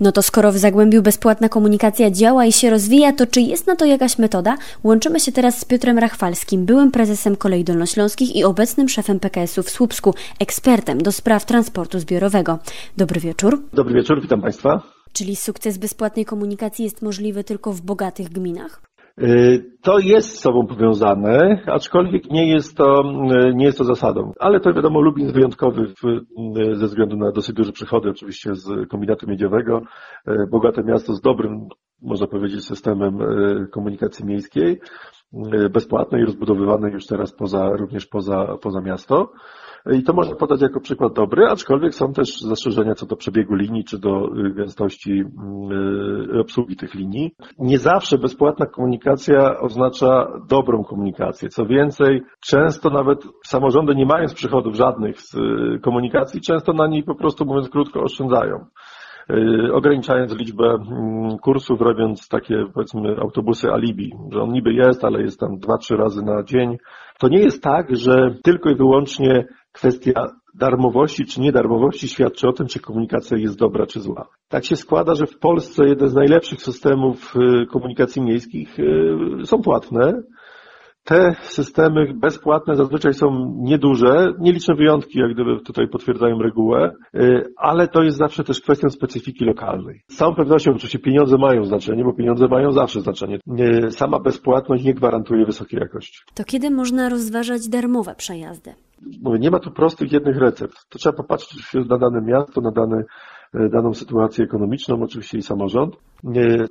No to skoro w Zagłębiu bezpłatna komunikacja działa i się rozwija, to czy jest na to jakaś metoda? Łączymy się teraz z Piotrem Rachwalskim, byłym prezesem Kolei Dolnośląskich i obecnym szefem PKS-u w Słupsku, ekspertem do spraw transportu zbiorowego. Dobry wieczór. Dobry wieczór, witam Państwa. Czyli sukces bezpłatnej komunikacji jest możliwy tylko w bogatych gminach? Y, to jest z sobą powiązane, aczkolwiek nie jest to, y, nie jest to zasadą. Ale to wiadomo, Lubin jest wyjątkowy w, y, ze względu na dosyć duże przychody oczywiście z kombinatu miedziowego. Bogate miasto z dobrym, można powiedzieć, systemem komunikacji miejskiej, bezpłatnej, rozbudowywanej już teraz poza, również poza, poza miasto. I to można podać jako przykład dobry, aczkolwiek są też zastrzeżenia co do przebiegu linii, czy do gęstości obsługi tych linii. Nie zawsze bezpłatna komunikacja oznacza dobrą komunikację. Co więcej, często nawet samorządy nie mając przychodów żadnych z komunikacji, często na niej po prostu, mówiąc krótko, oszczędzają ograniczając liczbę mm, kursów, robiąc takie powiedzmy autobusy alibi, że on niby jest, ale jest tam dwa, trzy razy na dzień. To nie jest tak, że tylko i wyłącznie kwestia darmowości czy niedarmowości świadczy o tym, czy komunikacja jest dobra czy zła. Tak się składa, że w Polsce jeden z najlepszych systemów y, komunikacji miejskich y, są płatne. Te systemy bezpłatne zazwyczaj są nieduże, nieliczne wyjątki, jak gdyby tutaj potwierdzają regułę, y, ale to jest zawsze też kwestią specyfiki lokalnej. Z całą pewnością oczywiście pieniądze mają znaczenie, bo pieniądze mają zawsze znaczenie. Sama bezpłatność nie gwarantuje wysokiej jakości. To kiedy można rozważać darmowe przejazdy? Mówię, nie ma tu prostych jednych recept. To trzeba popatrzeć na dane miasto, na dane, e, daną sytuację ekonomiczną, oczywiście i samorząd.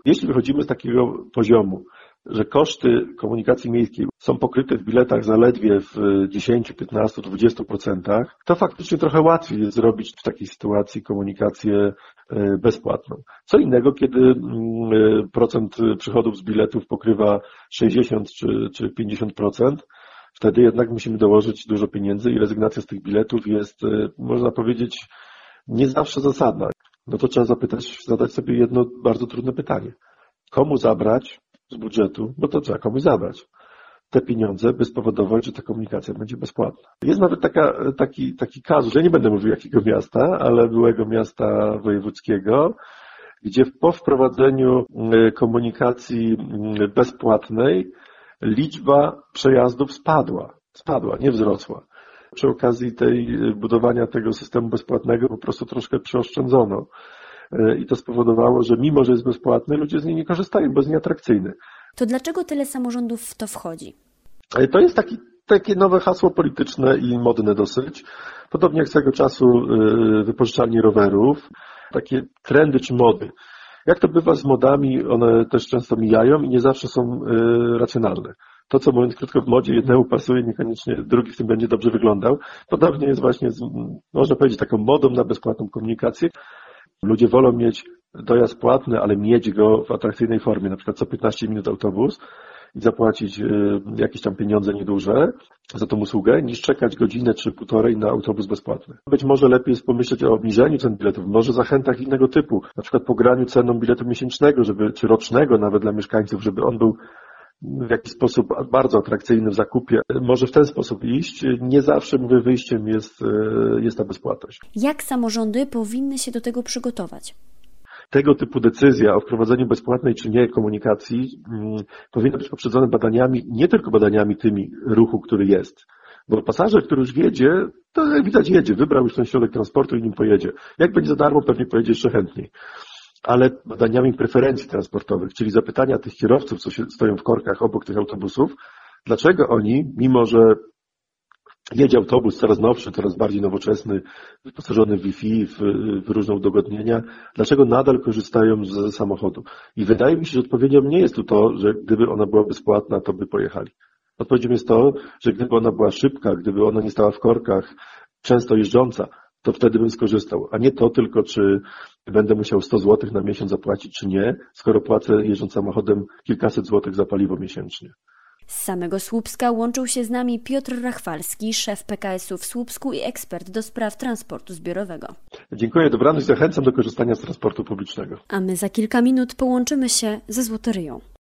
Jeśli wychodzimy z takiego poziomu, że koszty komunikacji miejskiej są pokryte w biletach zaledwie w 10, 15, 20%, to faktycznie trochę łatwiej jest zrobić w takiej sytuacji komunikację e, bezpłatną. Co innego, kiedy mm, e, procent przychodów z biletów pokrywa 60 czy, czy 50%, wtedy jednak musimy dołożyć dużo pieniędzy i rezygnacja z tych biletów jest, e, można powiedzieć, nie zawsze zasadna. No to trzeba zapytać, zadać sobie jedno bardzo trudne pytanie. Komu zabrać z budżetu, bo to trzeba komuś zabrać, te pieniądze, by spowodować, że ta komunikacja będzie bezpłatna. Jest nawet taka, taki, taki kazus, ja nie będę mówił jakiego miasta, ale byłego miasta wojewódzkiego, gdzie po wprowadzeniu e, komunikacji bezpłatnej liczba przejazdów spadła. Spadła, nie wzrosła. Przy okazji tej budowania tego systemu bezpłatnego po prostu troszkę przeoszczędzono. E, I to spowodowało, że mimo, że jest bezpłatny, ludzie z niej nie korzystają, bo jest nieatrakcyjny. To dlaczego tyle samorządów w to wchodzi? E, to jest taki, takie nowe hasło polityczne i modne dosyć. Podobnie jak swego czasu e, wypożyczalni rowerów. Takie trendy czy mody. Jak to bywa z modami, one też często mijają i nie zawsze są racjonalne. To, co mówiąc krótko w modzie jednemu pasuje, niekoniecznie drugi w tym będzie dobrze wyglądał. Podobnie jest właśnie, z, można powiedzieć, taką modą na bezpłatną komunikację. Ludzie wolą mieć dojazd płatny, ale mieć go w atrakcyjnej formie, na przykład co 15 minut autobus, i zapłacić y, jakieś tam pieniądze nieduże za tą usługę, niż czekać godzinę czy półtorej na autobus bezpłatny. Być może lepiej jest pomyśleć o obniżeniu cen biletów, może zachętach innego typu, na przykład pograniu ceną biletu miesięcznego, żeby, czy rocznego nawet dla mieszkańców, żeby on był w jakiś sposób bardzo atrakcyjny w zakupie. Może w ten sposób iść. Nie zawsze, mówię, wyjściem jest, y, jest ta bezpłatność. Jak samorządy powinny się do tego przygotować? tego typu decyzja o wprowadzeniu bezpłatnej czy nie komunikacji mm, powinna być poprzedzona badaniami, nie tylko badaniami tymi ruchu, który jest. Bo pasażer, który już wiedzie, to jak widać jedzie, wybrał już ten środek transportu i nim pojedzie. Jak będzie za darmo, pewnie pojedzie jeszcze chętniej. Ale badaniami preferencji transportowych, czyli zapytania tych kierowców, co się stoją w korkach obok tych autobusów, dlaczego oni, mimo że Jedzie autobus coraz nowszy, coraz bardziej nowoczesny, wyposażony w Wi-Fi, w, w różne udogodnienia. Dlaczego nadal korzystają z samochodu? I wydaje mi się, że odpowiedzią nie jest tu to, że gdyby ona była bezpłatna, to by pojechali. Odpowiedzią jest to, że gdyby ona była szybka, gdyby ona nie stała w korkach, często jeżdżąca, to wtedy bym skorzystał. A nie to tylko, czy będę musiał 100 zł na miesiąc zapłacić, czy nie, skoro płacę jeżdżąc samochodem kilkaset złotych za paliwo miesięcznie. Z samego Słupska łączył się z nami Piotr Rachwalski, szef PKS-u w Słupsku i ekspert do spraw transportu zbiorowego. Dziękuję, dobranoc, zachęcam do korzystania z transportu publicznego. A my za kilka minut połączymy się ze Złotoryją.